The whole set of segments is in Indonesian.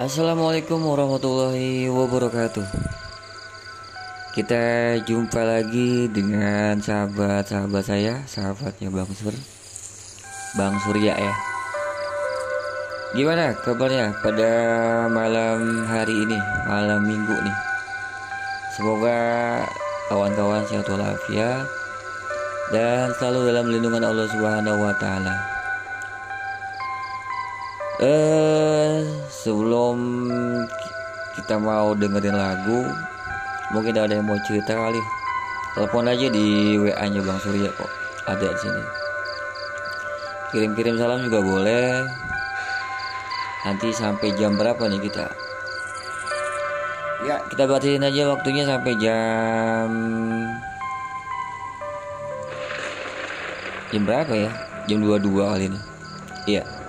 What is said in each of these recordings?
Assalamualaikum warahmatullahi wabarakatuh. Kita jumpa lagi dengan sahabat-sahabat saya, sahabatnya Bang Sur, Bang Surya ya. Gimana kabarnya pada malam hari ini, malam minggu nih? Semoga kawan-kawan sehat walafiat dan selalu dalam lindungan Allah Subhanahu wa taala. Eh, sebelum kita mau dengerin lagu, mungkin ada yang mau cerita kali. Telepon aja di WA-nya Bang Surya kok, ada di sini. Kirim-kirim salam juga boleh. Nanti sampai jam berapa nih kita? Ya, kita batasin aja waktunya sampai jam jam berapa ya? Jam 22 kali ini. Iya.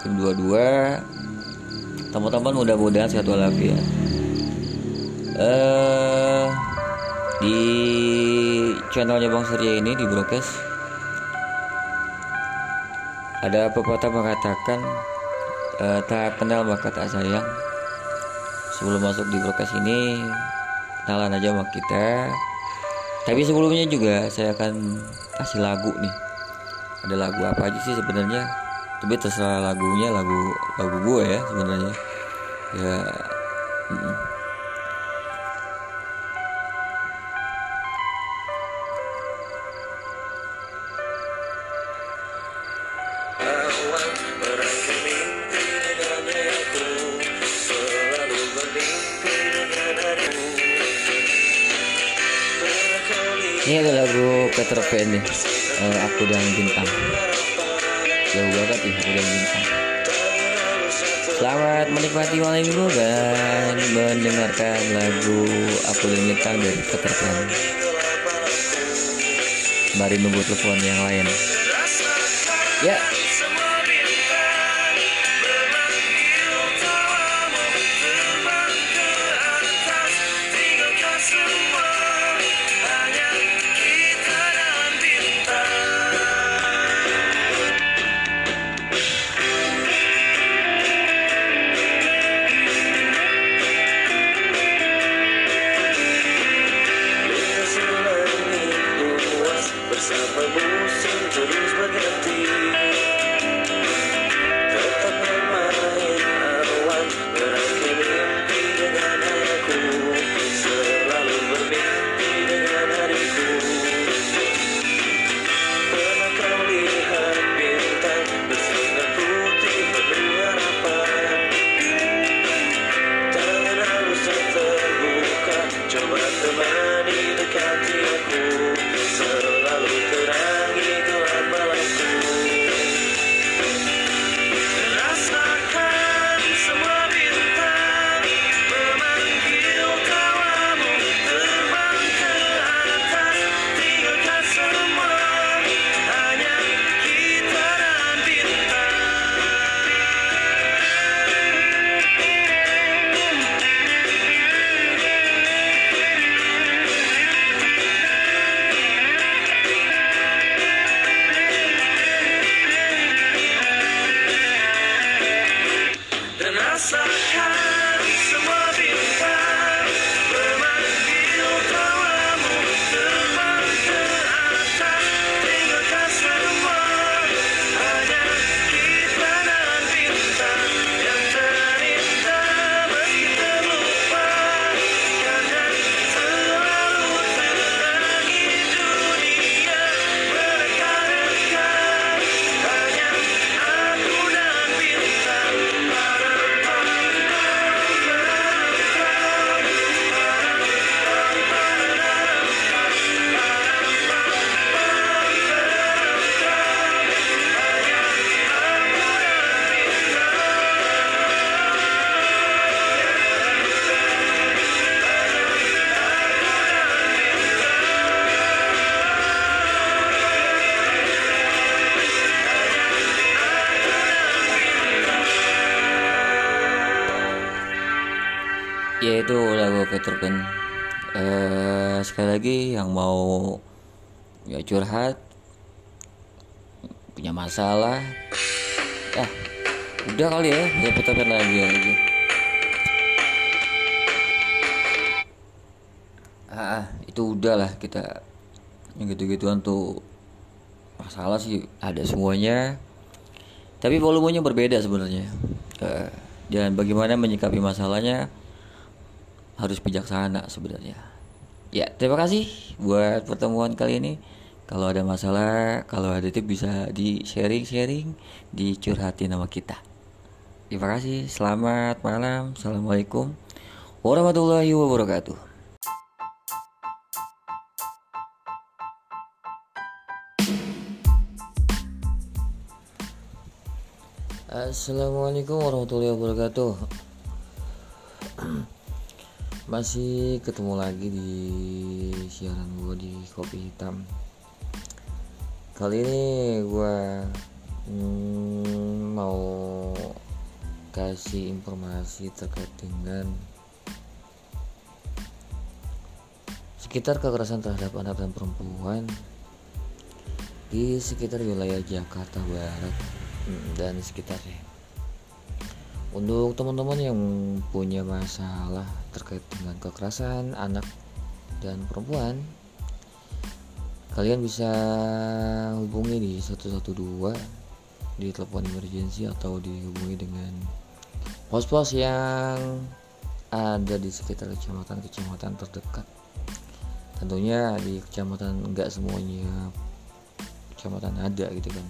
Jam 22. Teman-teman mudah-mudahan sehat walafiat. Eh di channelnya Bang Surya ini di broadcast ada pepatah mengatakan eh, tak kenal maka tak sayang sebelum masuk di broadcast ini kenalan aja sama kita tapi sebelumnya juga saya akan kasih lagu nih ada lagu apa aja sih sebenarnya tapi terserah lagunya lagu lagu gue ya sebenarnya. Ya ini ada lagu Peter Pan nih eh, aku dan bintang jauh banget ya aku dan bintang Selamat menikmati malam minggu dan mendengarkan lagu Aku dan Bintang dari Peter Pan. Mari nunggu telepon yang lain. Ya, Bersama ya itu lagu Peterpan uh, eh, sekali lagi yang mau ya curhat punya masalah. Ah udah kali ya ya Peterpan lagi ya, lagi. Ah, ah itu udahlah kita yang gitu-gituan tuh. Masalah sih ada semuanya. Tapi volumenya berbeda sebenarnya. Uh, dan bagaimana menyikapi masalahnya? Harus bijaksana sebenarnya. Ya terima kasih buat pertemuan kali ini. Kalau ada masalah kalau ada tips bisa di sharing sharing dicurhatin sama kita. Terima kasih selamat malam assalamualaikum warahmatullahi wabarakatuh. Assalamualaikum warahmatullahi wabarakatuh Masih ketemu lagi di siaran gue di Kopi Hitam. Kali ini gue hmm, mau kasih informasi terkait dengan Sekitar kekerasan terhadap anak dan perempuan Di sekitar wilayah Jakarta Barat Hmm, dan sekitarnya untuk teman-teman yang punya masalah terkait dengan kekerasan anak dan perempuan kalian bisa hubungi di 112 di telepon emergency atau dihubungi dengan pos-pos yang ada di sekitar kecamatan-kecamatan terdekat. Tentunya di kecamatan enggak semuanya kecamatan ada gitu kan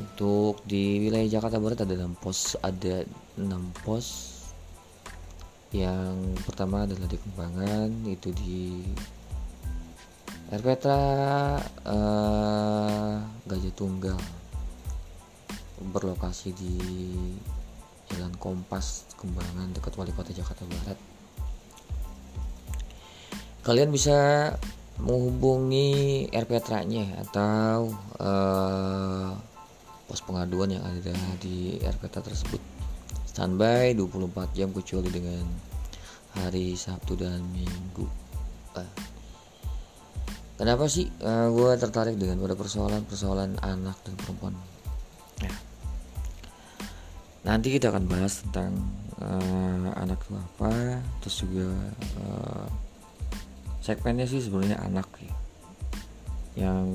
untuk di wilayah Jakarta Barat ada enam pos ada enam pos. Yang pertama adalah di Kembangan itu di Air Petra uh, Gajah Tunggal. Berlokasi di Jalan Kompas Kembangan dekat Wali Kota Jakarta Barat. Kalian bisa menghubungi R Petranya atau uh, pos pengaduan yang ada di RPT tersebut. Standby 24 jam kecuali dengan hari Sabtu dan Minggu. Uh, kenapa sih eh, gue tertarik dengan pada persoalan-persoalan anak dan perempuan? Ya. nanti kita akan bahas tentang uh, anak itu apa terus juga uh, segmennya sih sebenarnya anak ya yang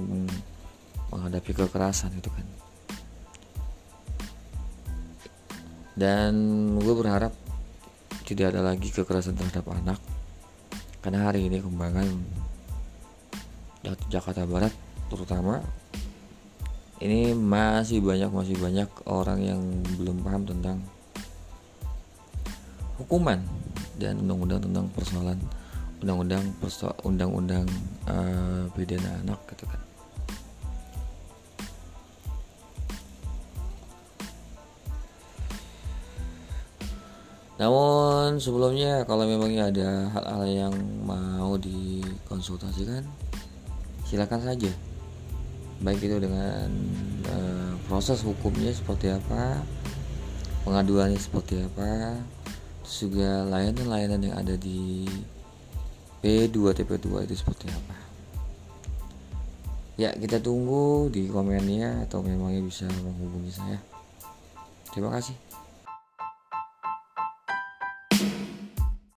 menghadapi kekerasan itu kan dan gue berharap tidak ada lagi kekerasan terhadap anak. Karena hari ini kembangan Jakarta Barat terutama ini masih banyak masih banyak orang yang belum paham tentang hukuman dan undang-undang tentang persoalan undang-undang undang-undang uh, pidana anak gitu kan Namun sebelumnya kalau memangnya ada hal-hal yang mau dikonsultasikan silakan saja. Baik itu dengan uh, proses hukumnya seperti apa, pengaduannya seperti apa, terus juga layanan-layanan yang ada di P2 TP2 itu seperti apa. Ya, kita tunggu di komennya atau memangnya bisa menghubungi saya. Terima kasih.